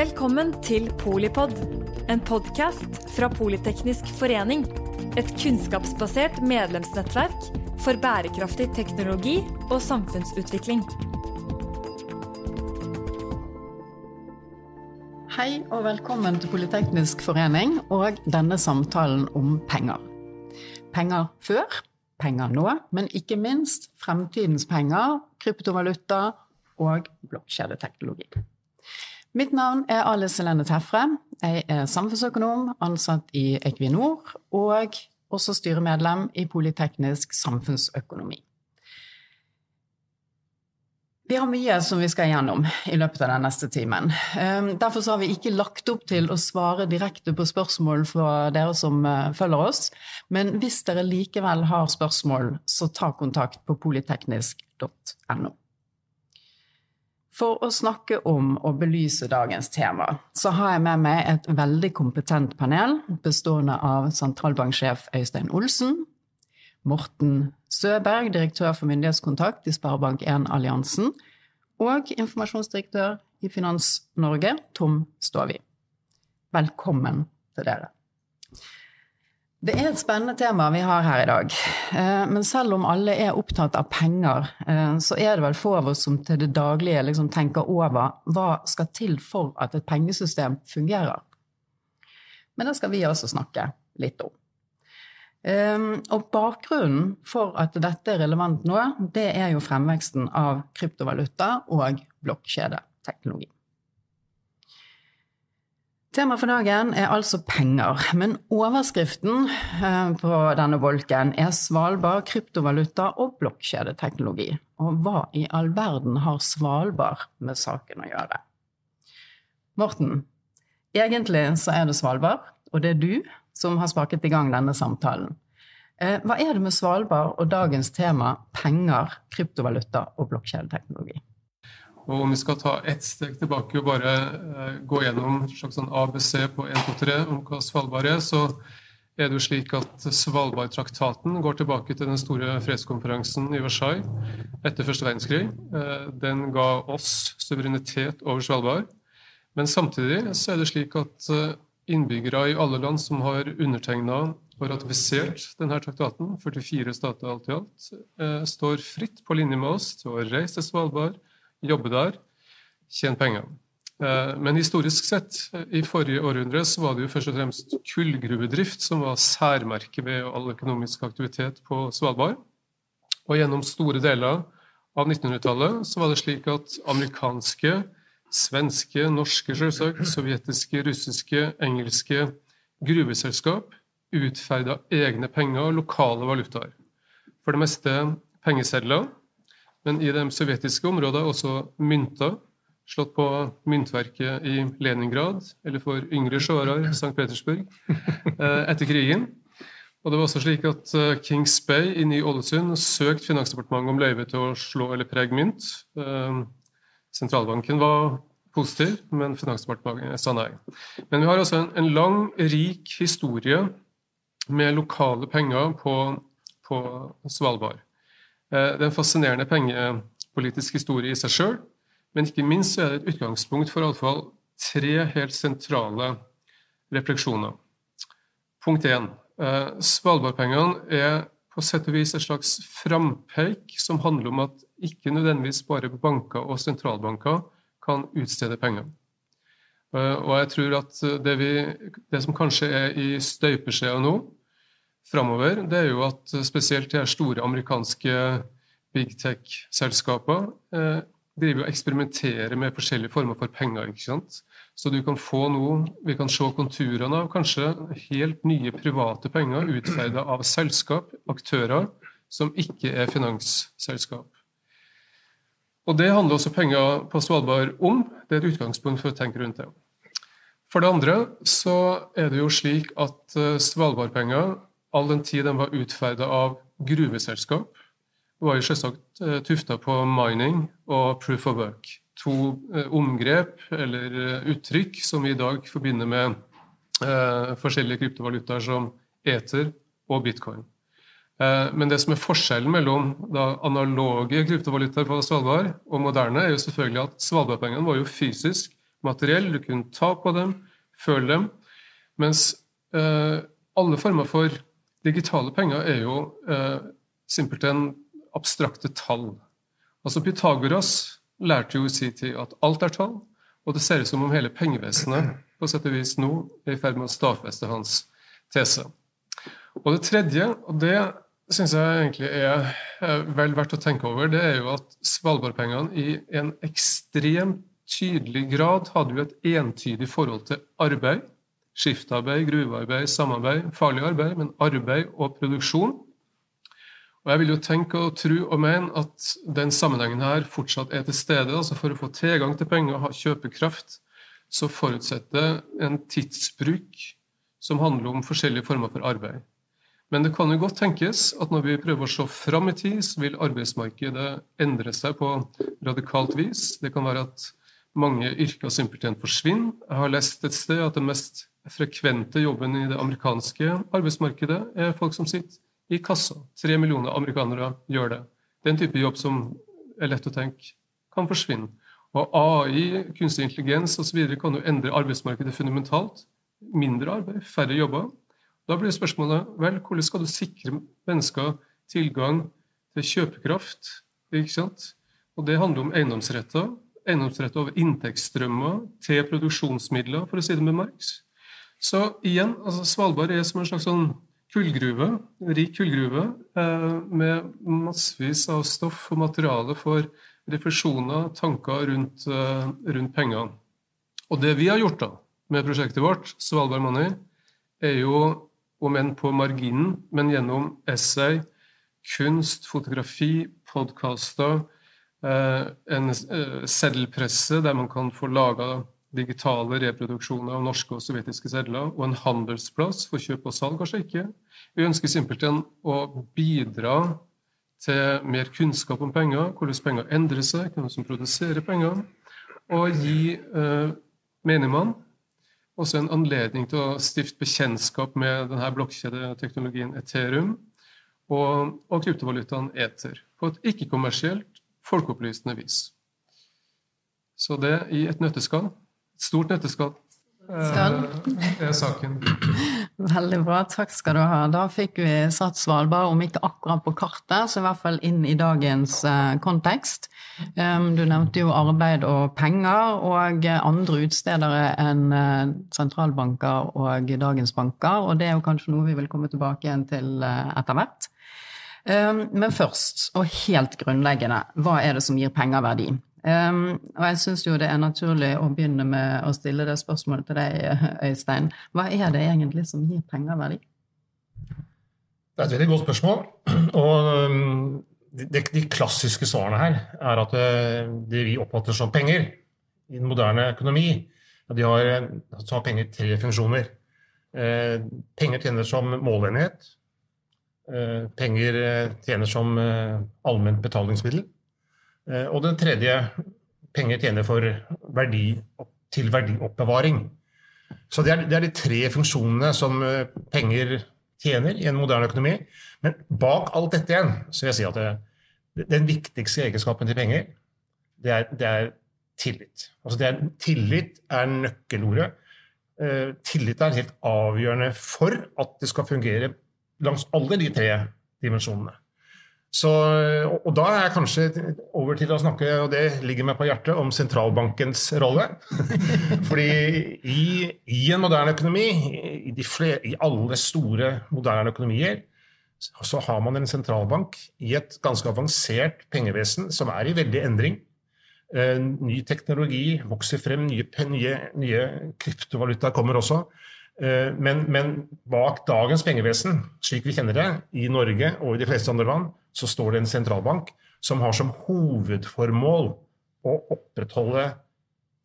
Velkommen til Polipod, en podkast fra Politeknisk forening. Et kunnskapsbasert medlemsnettverk for bærekraftig teknologi og samfunnsutvikling. Hei og velkommen til Politeknisk forening og denne samtalen om penger. Penger før, penger nå, men ikke minst fremtidens penger, kryptovaluta og blokkjedeteknologi. Mitt navn er Alice Helene Tefre. Jeg er samfunnsøkonom, ansatt i Equinor og også styremedlem i Politeknisk samfunnsøkonomi. Vi har mye som vi skal gjennom i løpet av den neste timen. Derfor har vi ikke lagt opp til å svare direkte på spørsmål fra dere som følger oss. Men hvis dere likevel har spørsmål, så ta kontakt på polyteknisk.no. For å snakke om og belyse dagens tema, så har jeg med meg et veldig kompetent panel bestående av sentralbanksjef Øystein Olsen, Morten Søberg, direktør for myndighetskontakt i Sparebank1 Alliansen, og informasjonsdirektør i Finans Norge, Tom Stovi. Velkommen til dere. Det er et spennende tema vi har her i dag. Men selv om alle er opptatt av penger, så er det vel få av oss som til det daglige liksom tenker over hva skal til for at et pengesystem fungerer. Men det skal vi også snakke litt om. Og bakgrunnen for at dette er relevant nå, det er jo fremveksten av kryptovaluta og blokkjedeteknologi. Temaet for dagen er altså penger, men overskriften på denne bolken er Svalbard, kryptovaluta og blokkjedeteknologi. Og hva i all verden har Svalbard med saken å gjøre? Morten, egentlig så er det Svalbard, og det er du som har sparket i gang denne samtalen. Hva er det med Svalbard og dagens tema penger, kryptovaluta og blokkjedeteknologi? Og om vi skal ta ett steg tilbake og bare gå gjennom en slags sånn ABC på 1, 2, 3 om hva Svalbard er, så er det jo slik at Svalbardtraktaten går tilbake til den store fredskonferansen i Versailles etter første verdenskrig. Den ga oss suverenitet over Svalbard. Men samtidig så er det slik at innbyggere i alle land som har undertegnet og ratifisert denne traktaten, 44 stater alt i alt, står fritt på linje med oss til å reise til Svalbard, jobbe der, tjene penger. Men historisk sett, i forrige århundre, så var det jo først og fremst kullgruvedrift som var særmerket ved all økonomisk aktivitet på Svalbard. Og gjennom store deler av 1900-tallet så var det slik at amerikanske, svenske, norske selvsagt, sovjetiske, russiske, engelske gruveselskap utferdet egne penger og lokale valutaer. For det meste pengesedler, men i de sovjetiske områdene også mynter, slått på myntverket i Leningrad, eller for yngre seere St. Petersburg, etter krigen. Og det var også slik at Kings Bay i Ny-Ålesund søkte Finansdepartementet om løyve til å slå eller prege mynt. Sentralbanken var positiv, men Finansdepartementet sa nei. Men vi har altså en lang, rik historie med lokale penger på, på Svalbard. Det er en fascinerende pengepolitisk historie i seg sjøl, men ikke minst er det et utgangspunkt for i alle fall tre helt sentrale refleksjoner. Punkt 1. Svalbardpengene er på sett og vis et slags frampeik som handler om at ikke nødvendigvis bare banker og sentralbanker kan utstede penger. Og jeg tror at det, vi, det som kanskje er i støpeskjea nå, framover, det er jo at spesielt de store amerikanske big tech-selskaper eh, driver og eksperimenterer med forskjellige former for penger. ikke sant? Så du kan få noe, vi kan se konturene av kanskje helt nye private penger utferdet av selskap, aktører, som ikke er finansselskap. Og Det handler også penger på Svalbard om. Det er et utgangspunkt for å tenke rundt det. For det andre så er det jo slik at Svalbardpenger all den tid den var utferdet av gruveselskap, var jo selvsagt tufta på mining og proof of work. To omgrep eller uttrykk som vi i dag forbinder med eh, forskjellige kryptovalutaer som Ether og bitcoin. Eh, men det som er forskjellen mellom da, analoge kryptovalutaer på Svalbard og moderne, er jo selvfølgelig at Svalbardpengene var jo fysisk materiell, du kunne ta på dem, føle dem. Mens eh, alle former for digitale penger er jo eh, simpelthen abstrakte tall. Altså Pythagoras lærte jo i sin tid at alt er tall, og det ser ut som om hele pengevesenet på sett og vis nå er i ferd med å stadfeste hans tese. Og det tredje, og det syns jeg egentlig er vel verdt å tenke over, det er jo at Svalbardpengene i en ekstremt tydelig grad hadde jo et entydig forhold til arbeid. Skiftarbeid, gruvearbeid, samarbeid, farlig arbeid, men arbeid og produksjon. Og Jeg vil jo tenke og tro og mene at den sammenhengen her fortsatt er til stede. altså For å få tilgang til penger og ha kjøpekraft, så forutsetter en tidsbruk som handler om forskjellige former for arbeid. Men det kan jo godt tenkes at når vi prøver å se fram i tid, så vil arbeidsmarkedet endre seg på radikalt vis. Det kan være at mange yrker simpelthen forsvinner. Jeg har lest et sted at den mest frekvente jobben i det amerikanske arbeidsmarkedet er folk som sitter i kassa. Tre millioner amerikanere gjør det. Det er en type jobb som er lett å tenke kan forsvinne. Og AI, kunstig intelligens osv. kan jo endre arbeidsmarkedet fundamentalt. Mindre arbeid, færre jobber. Da blir spørsmålet vel, hvordan skal du sikre mennesker tilgang til kjøpekraft? Ikke sant? Og det handler om eiendomsretter. Eiendomsretter over inntektsstrømmer til produksjonsmidler, for å si det med Marx. Så igjen, altså Svalbard er som en slags sånn kullgruve, rik kullgruve eh, med massevis av stoff og materiale for refleksjoner, tanker rundt, eh, rundt pengene. Og det vi har gjort da, med prosjektet vårt, Svalbard Money, er jo, om enn på marginen, men gjennom essay, kunst, fotografi, podkaster, en seddelpresse der man kan få laga digitale reproduksjoner av norske og sovjetiske sedler, og en handelsplass for kjøp og salg, kanskje ikke. Vi ønsker simpelthen å bidra til mer kunnskap om penger, hvordan penger endrer seg, hvem som produserer penger, og gi eh, menigmann også en anledning til å stifte bekjentskap med denne blokkjedeteknologien Ethereum og, og kryptovalutaen Ether på et ikke-kommersielt, folkeopplysende vis. Så det i et nøtteskall et stort nøtteskall eh, er saken. Veldig bra, takk skal du ha. Da fikk vi satt Svalbard, om ikke akkurat på kartet, så i hvert fall inn i dagens eh, kontekst. Um, du nevnte jo arbeid og penger, og andre utstedere enn eh, sentralbanker og dagens banker, og det er jo kanskje noe vi vil komme tilbake igjen til uh, etter hvert. Um, men først, og helt grunnleggende, hva er det som gir penger verdi? Um, og jeg syns jo det er naturlig å begynne med å stille det spørsmålet til deg, Øystein. Hva er det egentlig som gir penger verdi? Det er et veldig godt spørsmål. Og um, de, de, klassiske svarene her er at uh, det vi oppfatter som penger i den moderne økonomi, de har, så har penger tre funksjoner. Penger tjener som målenhet. Uh, penger tjener som allment betalingsmiddel. Eh, og den tredje penger tjener for verdi, til verdioppbevaring. Så det er, det er, de tre funksjonene som eh, penger tjener i en moderne økonomi. Men bak alt dette igjen så vil jeg si at det, den viktigste egenskapen til penger, det er, det er tillit. Altså er, tillit er nøkkelordet. Tillit er helt avgjørende for at det skal fungere langs alle de tre dimensjonene. Så, og da er jeg kanskje over til å snakke, og det ligger meg på hjertet, om sentralbankens rolle. Fordi i, i en moderne økonomi, i, flere, i, alle store moderne økonomier, så har man en sentralbank i et ganske avansert pengevesen som er i veldig endring. Eh, ny teknologi vokser frem, nye, nye, nye kryptovalutaer kommer også. Eh, men, men bak dagens pengevesen, slik vi kjenner det i Norge og i de fleste andre land, så står det en sentralbank som har som hovedformål å opprettholde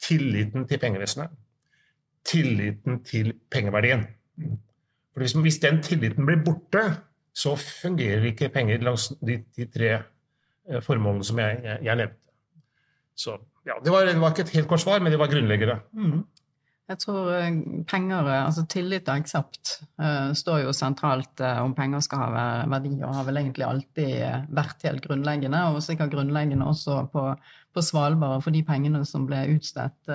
tilliten til pengevesenet. Tilliten til pengeverdien. For hvis, hvis den tilliten blir borte, så fungerer ikke penger langs de, de tre eh, formålene som jeg, jeg, jeg nevnte. Så ja, det var, det var, ikke et helt kort svar, men det var grunnleggende. Mm. Jeg tror eh, penger, altså tillit og aksept, uh, står jo sentralt om penger skal ha verdi, og har vel egentlig alltid vært helt grunnleggende, og sikkert grunnleggende også på, på Svalbard for de pengene som ble utstedt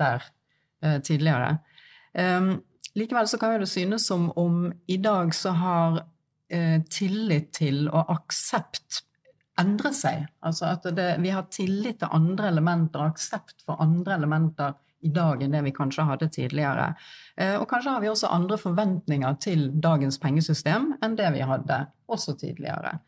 der tidligere. Um, likevel så kan det synes som om i dag så har tillit til og aksept endret seg. Altså at det, vi har tillit til andre elementer, aksept for andre elementer i dag enn det vi kanskje hadde tidligere. Eh, og kanskje har vi også andre forventninger til dagens pengesystem enn det vi hadde også tidligere.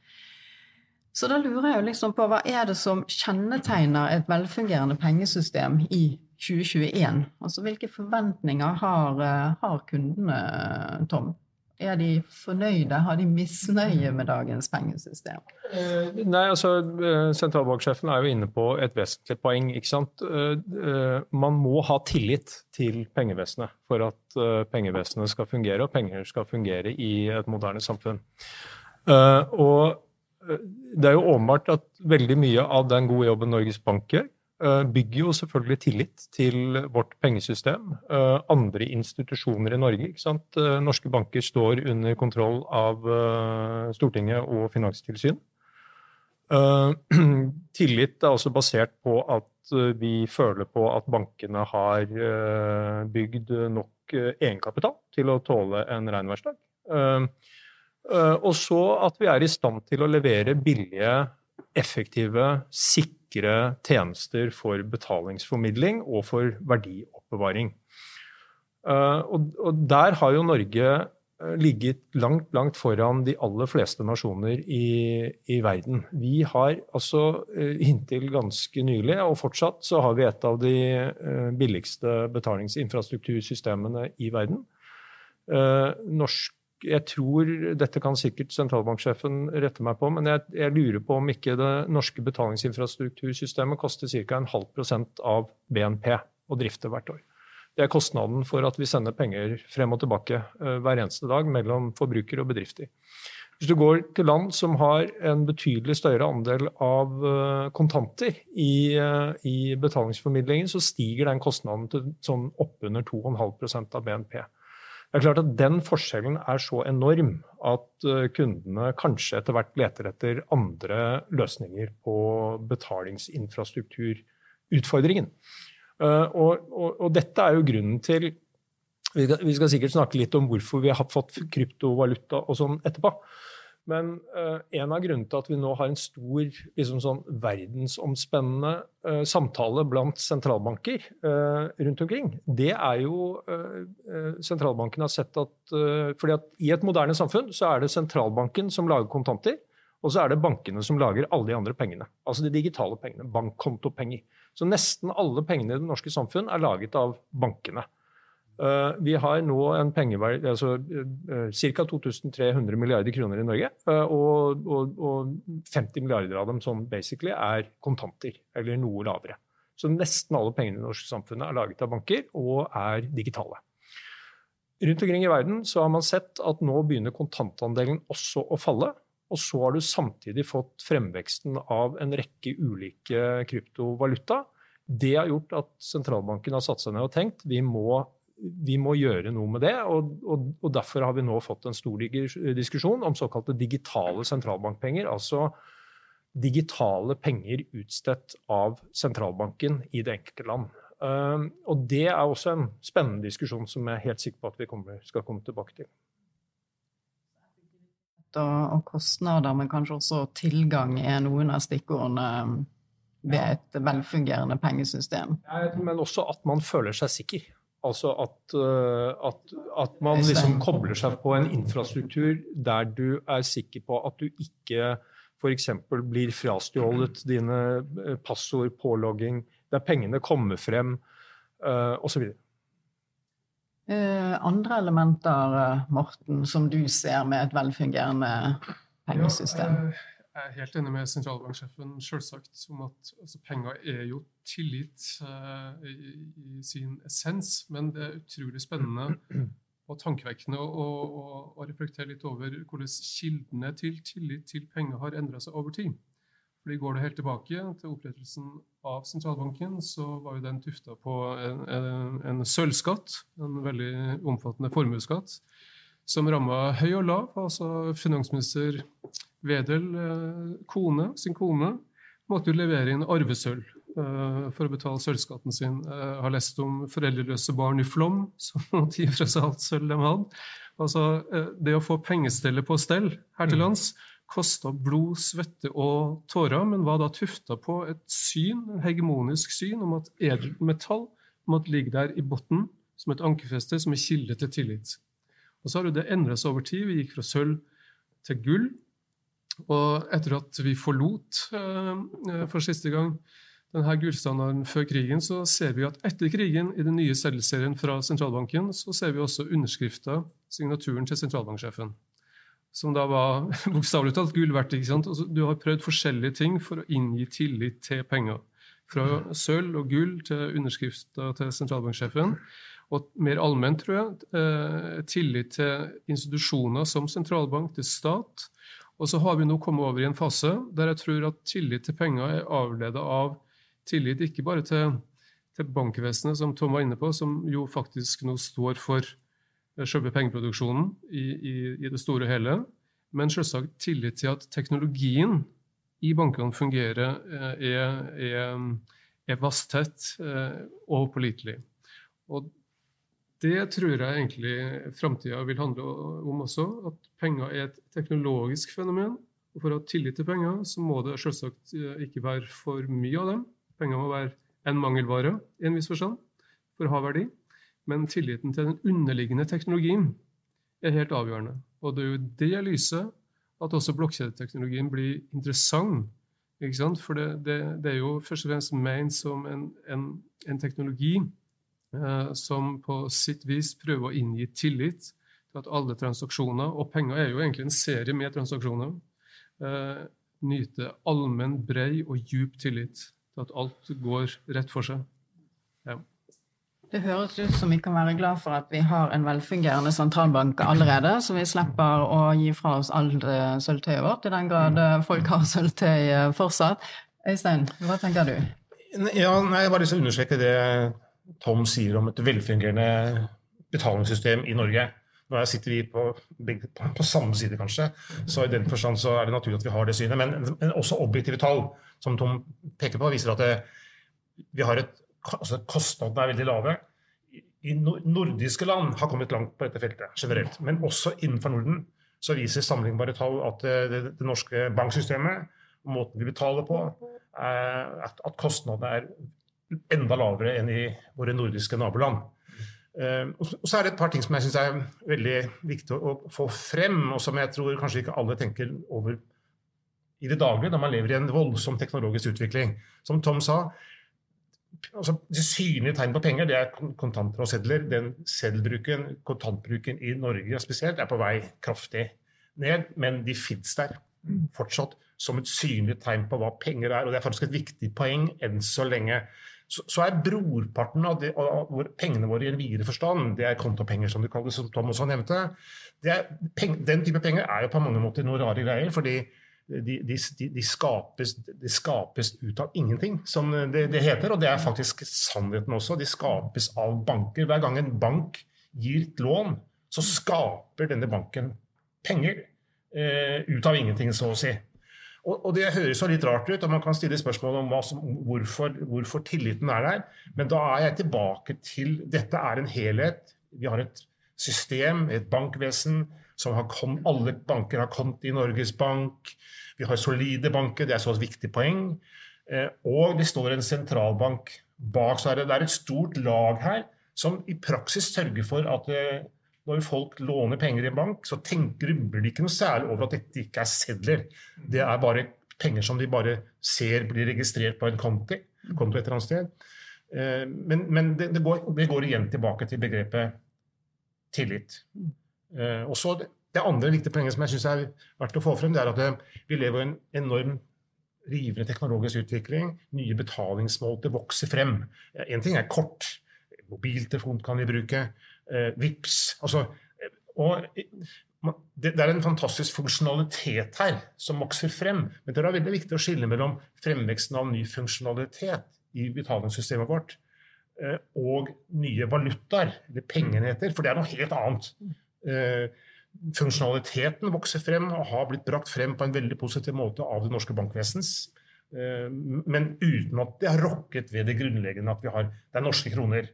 Så da lurer jeg liksom på hva er det som kjennetegner et velfungerende pengesystem i 2021? Altså hvilke forventninger har, eh, har kundene, Tom? Er de fornøyde? Har de misnøye med dagens pengesystem? Eh, nei, altså eh, Sentralbanksjefen er jo inne på et vesentlig poeng. ikke sant? Eh, man må ha tillit til pengevesenet for at pengevesenet skal fungere, og penger skal fungere i et moderne samfunn. Og det er jo åpenbart at veldig mye av den gode jobben Norges Bank gjør, bygger jo selvfølgelig tillit til vårt pengesystem. Eh, andre institusjoner i Norge. ikke sant? Eh, norske banker står under kontroll av Stortinget og Finanstilsyn. Tillit er også basert på at vi føler på at bankene har bygd nok egenkapital til å tåle en regnværsdag. Og så at vi er i stand til å levere billige, effektive, sikre tjenester for betalingsformidling og for verdioppbevaring. Eh, og der har jo Norge eh, ligget langt, langt foran de aller fleste nasjoner i, i verden. Vi har altså eh, inntil ganske nylig, og fortsatt, så har vi et av de billigste betalingsinfrastruktursystemene i verden. Norsk jeg tror Dette kan sikkert sentralbanksjefen rette meg på, men jeg, jeg lurer på om ikke det norske betalingsinfrastruktursystemet koster ca. en halv prosent av BNP å drifte hvert år. Det er kostnaden for at vi sender penger frem og tilbake uh, hver eneste dag mellom forbrukere og bedrifter. Hvis du går til land som har en betydelig større andel av uh, kontanter i, uh, i, betalingsformidlingen, så stiger den kostnaden til sånn oppunder 2,5% av BNP. Det er klart at Den forskjellen er så enorm at eh, kundene kanskje etter hvert leter etter andre løsninger på betalingsinfrastrukturutfordringen. Eh, og, og, og dette er jo grunnen til vi skal, vi skal, sikkert snakke litt om hvorfor vi har fått kryptovaluta og sånn etterpå. Men uh, en av grunnene til at vi nå har en stor liksom sånn verdensomspennende uh, samtale blant sentralbanker uh, rundt omkring, det er jo Sentralbanken har sett at fordi at i et moderne samfunn så er det sentralbanken som lager kontanter, og så er det bankene som lager alle de andre pengene. Altså de digitale pengene. Bankkontopenger. Så nesten alle pengene i det norske samfunn er laget av bankene. Uh, vi har nå en pengeverdi, altså uh, ca. 2300 milliarder kroner i Norge. Uh, og, og, og, 50 milliarder av dem som basically er kontanter, eller noe lavere. Så nesten alle pengene i det norske samfunnet er laget av banker og er digitale. Rundt omkring i verden så har man sett at nå begynner kontantandelen også å falle. Og så har du samtidig fått fremveksten av en rekke ulike kryptovaluta. Det har gjort at sentralbanken har satt seg ned og tenkt vi må vi må gjøre noe med det. Og, og, og, Derfor har vi nå fått en stor diskusjon om såkalte digitale sentralbankpenger. Altså digitale penger utstedt av sentralbanken i det enkelte land. Uh, og Det er også en spennende diskusjon som jeg er helt sikker på at vi kommer, skal komme tilbake til. Og, og kostnader, men kanskje også tilgang er noen av stikkordene ved et velfungerende pengesystem. Ja, men også at man føler seg sikker. Altså at, eh, at, at, man liksom kobler seg på en infrastruktur der du er sikker på at du ikke f.eks. blir frastjålet dine eh, passord, pålogging, der pengene kommer frem, uh, osv. Andre elementer, Morten, som du ser med et velfungerende pengesystem? Ja, jeg er helt enig med sentralbanksjefen selvsagt om at altså, penger er jo tillit uh, i, i, sin essens, men det er utrolig spennende og tankevekkende å, å, å reflektere litt over hvordan kildene til tillit til penger har endra seg over tid. Fordi Går du helt tilbake til opprettelsen av sentralbanken, så var jo den tufta på en, en, en sølvskatt, en veldig omfattende formuesskatt, som ramma høy og lav. Altså finansminister Wedel, eh, kone, sin kone, måtte jo levere inn arvesølv uh, for å betale sølvskatten sin. Jeg har lest om foreldreløse barn i Flom som måtte gi fra seg alt sølv de hadde. Altså, det å få pengestellet på stell her til mm. lands kosta blod, svette og tårer, men var da tufta på et syn, en hegemonisk syn om at edelmetall måtte ligge der i bunnen som et ankerfeste, som en kilde til tillit. Og Så har det endra seg over tid. Vi gikk fra sølv til gull. Og etter at vi forlot uh, for siste gang denne gullstandarden før krigen, så ser vi at etter krigen, i den nye seddelserien fra sentralbanken, så ser vi også underskrifta, signaturen til sentralbanksjefen som da var bokstavelig talt gull verdt. ikke sant? Altså, du har prøvd forskjellige ting for å inngi tillit til penger. Fra sølv og gull til underskrifter til sentralbanksjefen. Og mer allment, tror jeg, eh, tillit til institusjoner som sentralbank, til stat. Og så har vi nå kommet over i en fase der jeg tror at tillit til penger er avledet av tillit ikke bare til, til bankvesenet, som Tom var inne på, som jo faktisk nå står for selve pengeproduksjonen i, i, i, det store og hele, men selvsagt tillit til at teknologien i bankene fungerer, eh, er, er, er vasstett eh, og pålitelig. Og det tror jeg egentlig framtida vil handle om også. At penger er et teknologisk fenomen. Og for å ha tillit til penger, så må det selvsagt eh, ikke være for mye av dem. Penger må være en mangelvare i en viss forstand for å ha verdi. Men tilliten til den underliggende teknologien er helt avgjørende. Og det er jo det lyset at også blokkjedeteknologien blir interessant. For det, det, det, er jo først og fremst ment som en, en, en teknologi eh, som på sitt vis prøver å inngi tillit til at alle transaksjoner, og penger er jo egentlig en serie med transaksjoner, eh, nyter allmenn, brei og djup tillit til at alt går rett for seg. Ja. Det høres ut som vi kan være glad for at vi har en velfungerende sentralbank allerede, så vi slipper å gi fra oss alt sølvtøyet vårt, i den grad folk har sølvtøy eh, fortsatt. Øystein, hva tenker du? Ja, nei, Jeg bare lyst til å understreke det Tom sier om et velfungerende betalingssystem i Norge. Nå sitter vi på, på, på, samme side, kanskje, så i den forstand så er det naturlig at vi har det synet. Men, men også objektive tall, som Tom peker på, viser at det, vi har et altså Kostnadene er veldig lave. I nordiske land har kommet langt på dette feltet generelt. Men også innenfor Norden så viser sammenlignbare tall at det, det, norske banksystemet, måten vi betaler på, at, at kostnadene er enda lavere enn i våre nordiske naboland. Uh, og så er det et par ting som jeg syns er veldig viktig å, få frem, og som jeg tror kanskje ikke alle tenker over i det daglige når man lever i en voldsom teknologisk utvikling. Som Tom sa, altså, Det synlige tegn på penger det er kontanter og sedler. Den seddelbruken, kontantbruken i Norge spesielt, er på vei kraftig ned, men de fins der fortsatt som et synlig tegn på hva penger er. Og det er faktisk et viktig poeng enn så lenge. Så, så er brorparten av, det, av, pengene våre i en videre forstand, det er kontopenger, som det kalles, som Tom også nevnte. Er, peng, den type penger er jo på mange måter noe rare greier. fordi de, de, de, skapes, de, skapes, ut av ingenting, som det, det, heter. Og det er faktisk sannheten også. De skapes av banker. Hver gang en bank gir et lån, så skaper denne banken penger eh, ut av ingenting, så å si. Og, og, Det høres jo litt rart ut, og man kan stille spørsmål om som, hvorfor, hvorfor, tilliten er der. Men da er jeg tilbake til dette er en helhet. Vi har et system, et bankvesen, som har kom, alle banker har kommet i Norges Bank. Vi har solide banker, det er så et viktig poeng. Eh, og det står en sentralbank bak. Så er det, er et stort lag her som i praksis sørger for at eh, når folk låner penger i en bank, så tenker de ikke noe særlig over at dette ikke er sedler. Det er bare penger som de bare ser blir registrert på en konto, konto et eller annet sted. Eh, men, men det, det, går, det, går, igjen tilbake til begrepet tillit. Og så det andre viktige poenget som jeg synes er verdt å få frem, det er at eh, vi lever i en enorm rivende teknologisk utvikling. Nye betalingsmåter vokser frem. En ting er kort. Mobiltelefon kan vi bruke. Eh, VIPS. Altså, og det, er en fantastisk funksjonalitet her som vokser frem. Men det er veldig viktig å skille mellom fremveksten av ny funksjonalitet i betalingssystemet vårt eh, og nye valutaer, eller pengenheter, for det er noe helt annet. Eh, funksjonaliteten vokser frem og har blitt brakt frem på en veldig positiv måte av det norske bankvesens. Eh, men uten at det har rokket ved det grunnleggende at vi har, det er norske kroner.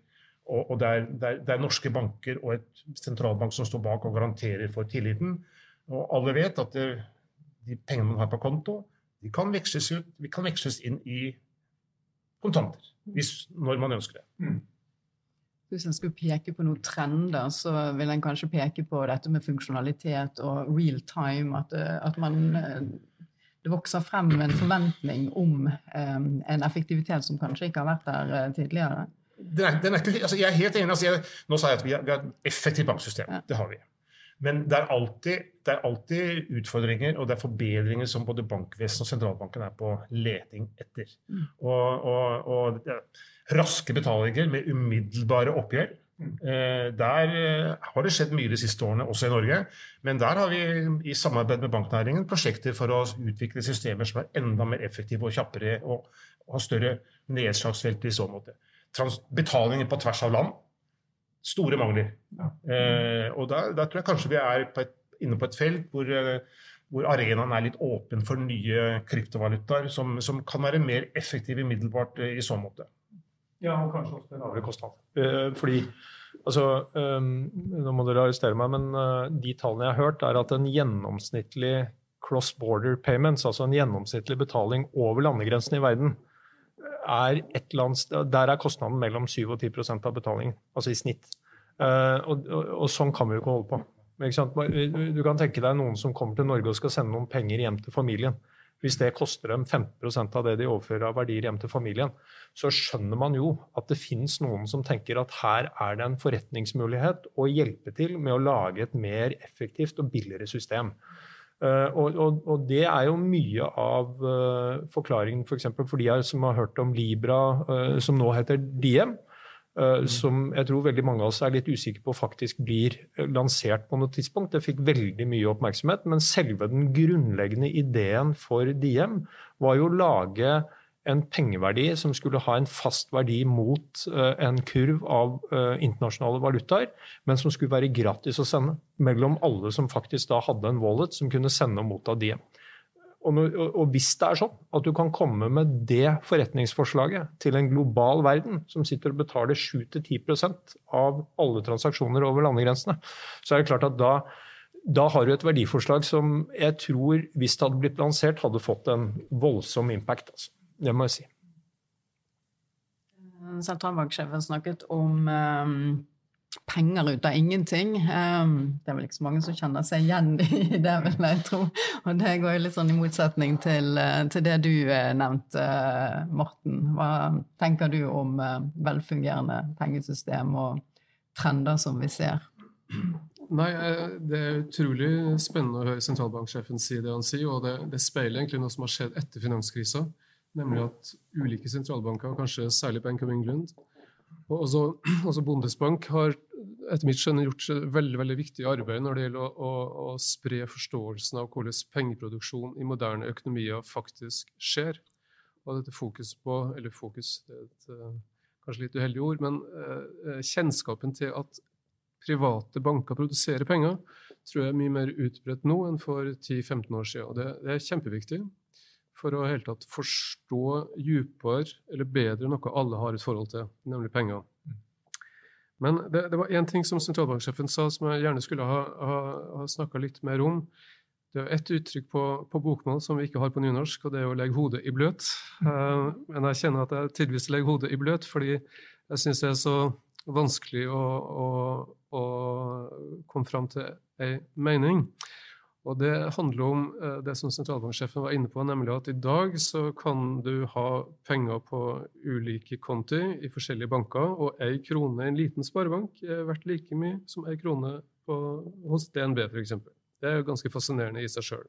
Og, det, er, det, er, det, er, norske banker og et sentralbank som står bak og garanterer for tilliten. Og alle vet at det, de pengene man har på konto, de kan veksles ut, vi kan veksles inn i kontanter. Hvis, når man ønsker det. Hvis en skulle peke på noen trender, så vil en kanskje peke på dette med funksjonalitet og real time. At, at man, det vokser frem en forventning om um, en effektivitet som kanskje ikke har vært der tidligere. Den er, den er altså jeg er helt enig. Altså jeg, nå sa jeg at vi har, vi har et effektivt banksystem. Ja. Det har vi. Men det er, alltid, det er, alltid, utfordringer og det er forbedringer som både bankvesenet og sentralbanken er på leting etter. Mm. Og, og, og raske betalinger med umiddelbare oppgjør. Mm. Eh, der eh, har det skjedd mye de siste årene, også i Norge. Men der har vi i samarbeid med banknæringen prosjekter for å utvikle systemer som er enda mer effektive og kjappere og, har større nedslagsfelt i så måte betalinger på tvers av land. Store mangler. Ja. Eh, og da, da, tror jeg kanskje vi er på et, inne på et felt hvor, eh, hvor, arenaen er litt åpen for nye kryptovalutaer som, som kan være mer effektive middelbart eh, i så måte. Ja, og kanskje også en lavere kostnad. Eh, fordi altså, um, Nå må dere arrestere meg, men uh, de tallene jeg har hørt, er at en gjennomsnittlig cross border payments, altså en gjennomsnittlig betaling over landegrensen i verden, er et eller annet Der er kostnaden mellom 7 og 10% av betalingen, altså i snitt. Uh, og, og, og, sånn kan vi jo ikke holde på. Du kan tenke deg noen som kommer til Norge og skal sende noen penger hjem til familien. Hvis det koster dem 15% av det de overfører av verdier hjem til familien, så skjønner man jo at det finnes noen som tenker at her er det en forretningsmulighet å hjelpe til med å lage et mer effektivt og billigere system. Uh, og, og, og, det er jo mye av uh, forklaringen f.eks. For, for de som har hørt om Libra, uh, som nå heter Diem. Mm. Som jeg tror veldig mange av oss er litt usikre på faktisk blir lansert på noe tidspunkt. Det fikk veldig mye oppmerksomhet, men selve den grunnleggende ideen for Diem var jo å lage en pengeverdi som skulle ha en fast verdi mot uh, en kurv av uh, internasjonale valutaer, men som skulle være gratis å sende mellom alle som faktisk da hadde en wallet som kunne sende og motta de. Og, hvis det er sånn at du kan komme med det forretningsforslaget til en global verden som sitter og betaler 7-10% av alle transaksjoner over landegrensene, så er det klart at da, da har du et verdiforslag som jeg tror, hvis det hadde blitt lansert, hadde fått en voldsom impact. Altså. Det må jeg si. Sentralbanksjefen snakket om um, penger ut av ingenting. Um, det er vel ikke så mange som kjenner seg igjen i det, vil jeg tro. Og det går jo litt sånn i motsetning til, uh, til det du uh, nevnte, uh, Morten. Hva tenker du om velfungerende pengesystem og trender som vi ser? Nei, Det er utrolig spennende å høre sentralbanksjefen si det han sier, og det, det speiler egentlig noe som har skjedd etter finanskrisa nemlig at ulike sentralbanker, kanskje særlig Bank of England, og også, også Bondesbank, har etter mitt skjønn gjort veldig veldig viktig arbeid når det gjelder å, å, å, spre forståelsen av hvordan pengeproduksjon i moderne økonomier faktisk skjer. Og dette fokus på, eller fokus, det er et uh, kanskje litt uheldig ord, men eh, kjennskapen til at private banker produserer penger, tror jeg er mye mer utbredt nå enn for 10-15 år siden. Og det, det er kjempeviktig for å helt tatt forstå dypere eller bedre noe alle har et forhold til, nemlig penger. Men det, det var én ting som sentralbanksjefen sa som jeg gjerne skulle ha, ha, ha snakka litt mer om. Det er ett uttrykk på, på, bokmål som vi ikke har på nynorsk, og det er å legge hodet i bløt. Uh, men jeg kjenner at jeg tidvis legger hodet i bløt, fordi jeg syns det er så vanskelig å, å, å komme fram til ei mening. Og Det handler om eh, det som sentralbanksjefen var inne på, nemlig at i dag så kan du ha penger på ulike konti i forskjellige banker, og ei krone i en liten sparebank er verdt like mye som ei krone på, hos DNB f.eks. Det er jo ganske fascinerende i seg sjøl.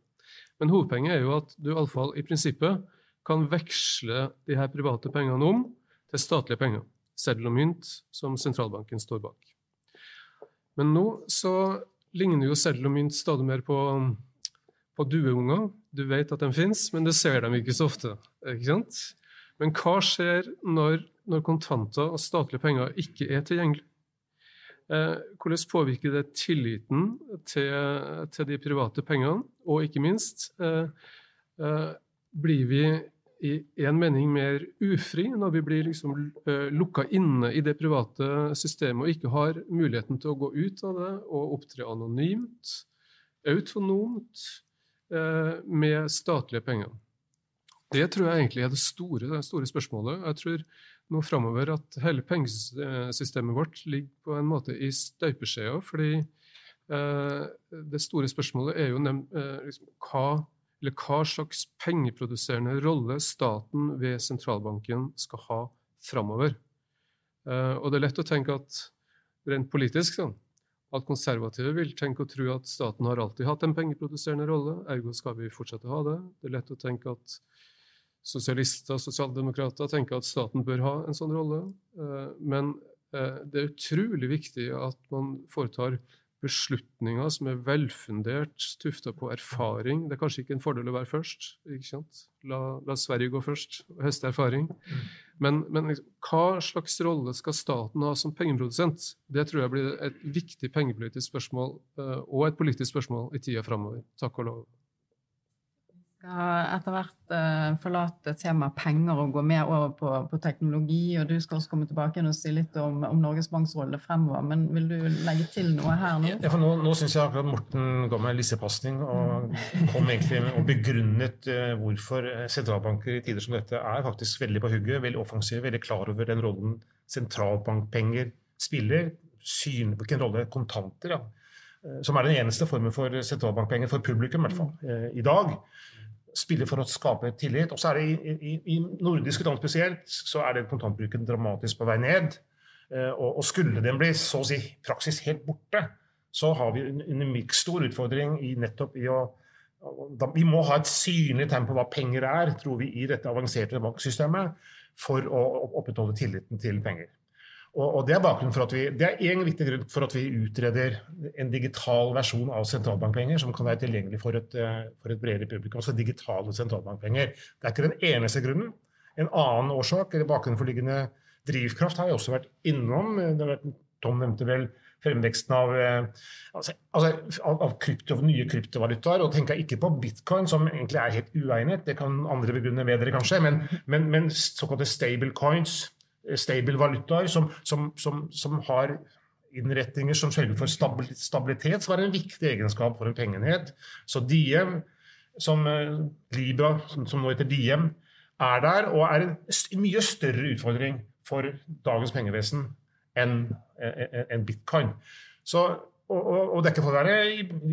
Men hovedpoenget er jo at du iallfall i prinsippet kan veksle de her private pengene om til statlige penger. Seddel og mynt som sentralbanken står bak. Men nå så ligner jo selv og mynt stadig mer på, på dueunger. Du vet at de finnes, men du ser dem ikke så ofte. ikke sant? Men hva skjer når, når kontanter og statlige penger ikke er tilgjengelig? Eh, hvordan påvirker det tilliten til, til, de private pengene? Og ikke minst, eh, eh, blir vi i en mening mer ufri når vi blir liksom, uh, lukka inne i det private systemet og ikke har muligheten til å gå ut av det og opptre anonymt, autonomt, uh, med statlige penger. Det tror jeg egentlig er det store, det store spørsmålet. Jeg tror nå framover at hele pengesystemet vårt ligger på en måte i støpeskjea, fordi uh, det store spørsmålet er jo liksom, hva eller hva slags pengeproduserende rolle staten ved sentralbanken skal ha framover. Uh, og det er lett å tenke at rent politisk sånn, at konservative vil tenke og tro at staten har alltid hatt en pengeproduserende rolle, ergo skal vi fortsette å ha det. Det er lett å tenke at sosialister og sosialdemokrater tenker at staten bør ha en sånn rolle. Uh, men uh, det er utrolig viktig at man foretar beslutninger som er velfundert, tufta på erfaring. Det er kanskje ikke en fordel å være først. ikke sant? La, la Sverige gå først og høste erfaring. Mm. Men, men liksom, hva slags rolle skal staten ha som pengeprodusent? Det tror jeg blir et viktig pengepolitisk spørsmål, uh, og et politisk spørsmål i tida framover. Takk og lov skal etter hvert uh, forlate temaet penger og gå mer over på, på, teknologi. og Du skal også komme tilbake og si litt om, om Norges Banks rolle fremover. Men vil du legge til noe her nå? Ja, for Nå, nå syns jeg akkurat Morten ga meg lissepasning og kom egentlig og begrunnet uh, hvorfor sentralbanker i tider som dette er faktisk veldig på hugget, veldig offensive, veldig klar over den rollen sentralbankpenger spiller. Syn, hvilken rolle kontanter, ja, eh, som er den eneste formen for sentralbankpenger for publikum, i hvert fall, i dag spiller for å skape tillit. Og så er det i, i, i nordiske land spesielt, så er det kontantbruken dramatisk på vei ned. Eh, og, og, skulle den bli så å si praksis helt borte, så har vi en, en stor utfordring i nettopp i å da, Vi må ha et synlig tegn på hva penger er, tror vi, i dette avanserte banksystemet for å opprettholde tilliten til penger. Og, Det er bakgrunnen for at vi, det er en viktig grunn for at vi utreder en digital versjon av sentralbankpenger som kan være tilgjengelig for et, eh, for et bredere publikum. Altså digitale sentralbankpenger. Det er ikke den eneste grunnen. En annen årsak, eller bakenforliggende drivkraft, har jeg også vært innom. Vært, Tom nevnte vel fremveksten av, eh, altså, av, av krypto, nye kryptovalutaer. Og tenker ikke på bitcoin, som egentlig er helt uegnet, det kan andre begrunne bedre kanskje, men, men, men såkalte stable coins stable valutaer som, som, som, som, har innretninger som sørger for stabilitet, som er en viktig egenskap for en pengeenhet. Så Diem, som eh, Libra, som nå heter Diem, er der og er en mye større utfordring for dagens pengevesen enn en bitcoin. Så, og, og, og, det er være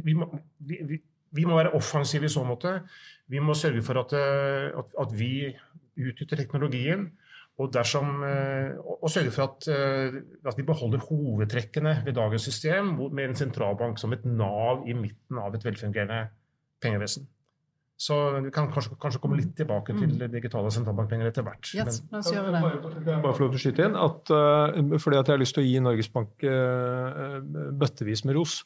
vi må, vi, vi må være offensive i så måte. Vi må sørge for at, eh, at, at vi utnytter teknologien og, dersom, eh, og sørge for at, eh, at, vi beholder hovedtrekkene ved dagens system, med en sentralbank som et nav i midten av et velfungerende pengevesen. Så vi kan kanskje, kanskje komme litt tilbake til mm. digitale sentralbankpenger etter hvert. Yes, la oss gjøre det. Bare, bare for å skyte inn, at, uh, fordi at jeg har lyst til å gi Norges Bank uh, bøttevis med ros.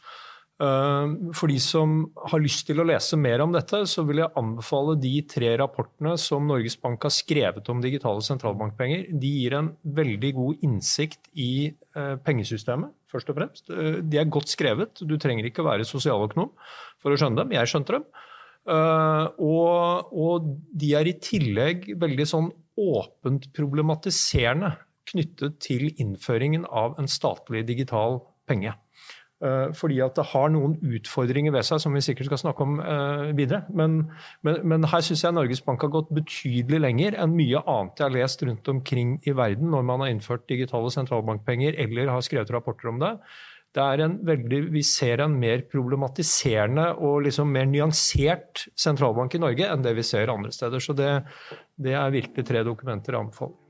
Eh, for de som har lyst til å lese mer om dette, så vil jeg anbefale de tre rapportene som Norges Bank har skrevet om digitale sentralbankpenger. De gir en veldig god innsikt i eh, pengesystemet, først og fremst. Eh, de er godt skrevet. Du trenger ikke være sosialøkonom for å skjønne dem. Jeg skjønte dem. Og, og de er i tillegg veldig sånn åpent problematiserende knyttet til innføringen av en statlig digital penge. Eh, fordi at det har noen utfordringer ved seg som vi sikkert skal snakke om uh, videre. Men, men, men her syns jeg Norges Bank har gått betydelig lenger enn mye annet jeg har lest rundt omkring i verden når man har innført digitale sentralbankpenger eller har skrevet rapporter om det. Det veldig, Vi ser en mer problematiserende og liksom mer nyansert sentralbank i Norge enn det vi ser andre steder. Så det, det er virkelig tre dokumenter jeg anbefaler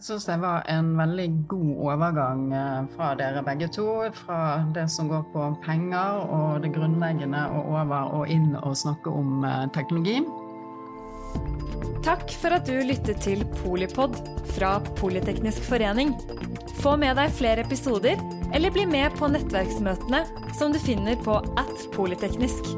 syns det var en veldig god overgang eh, fra dere begge to. Fra det som går på penger og det grunnleggende, og over og inn og snakke om eh, teknologi. Takk for at du lyttet til Polipod fra Politeknisk forening. Få med deg flere episoder, eller bli med på nettverksmøtene som du finner på at polyteknisk.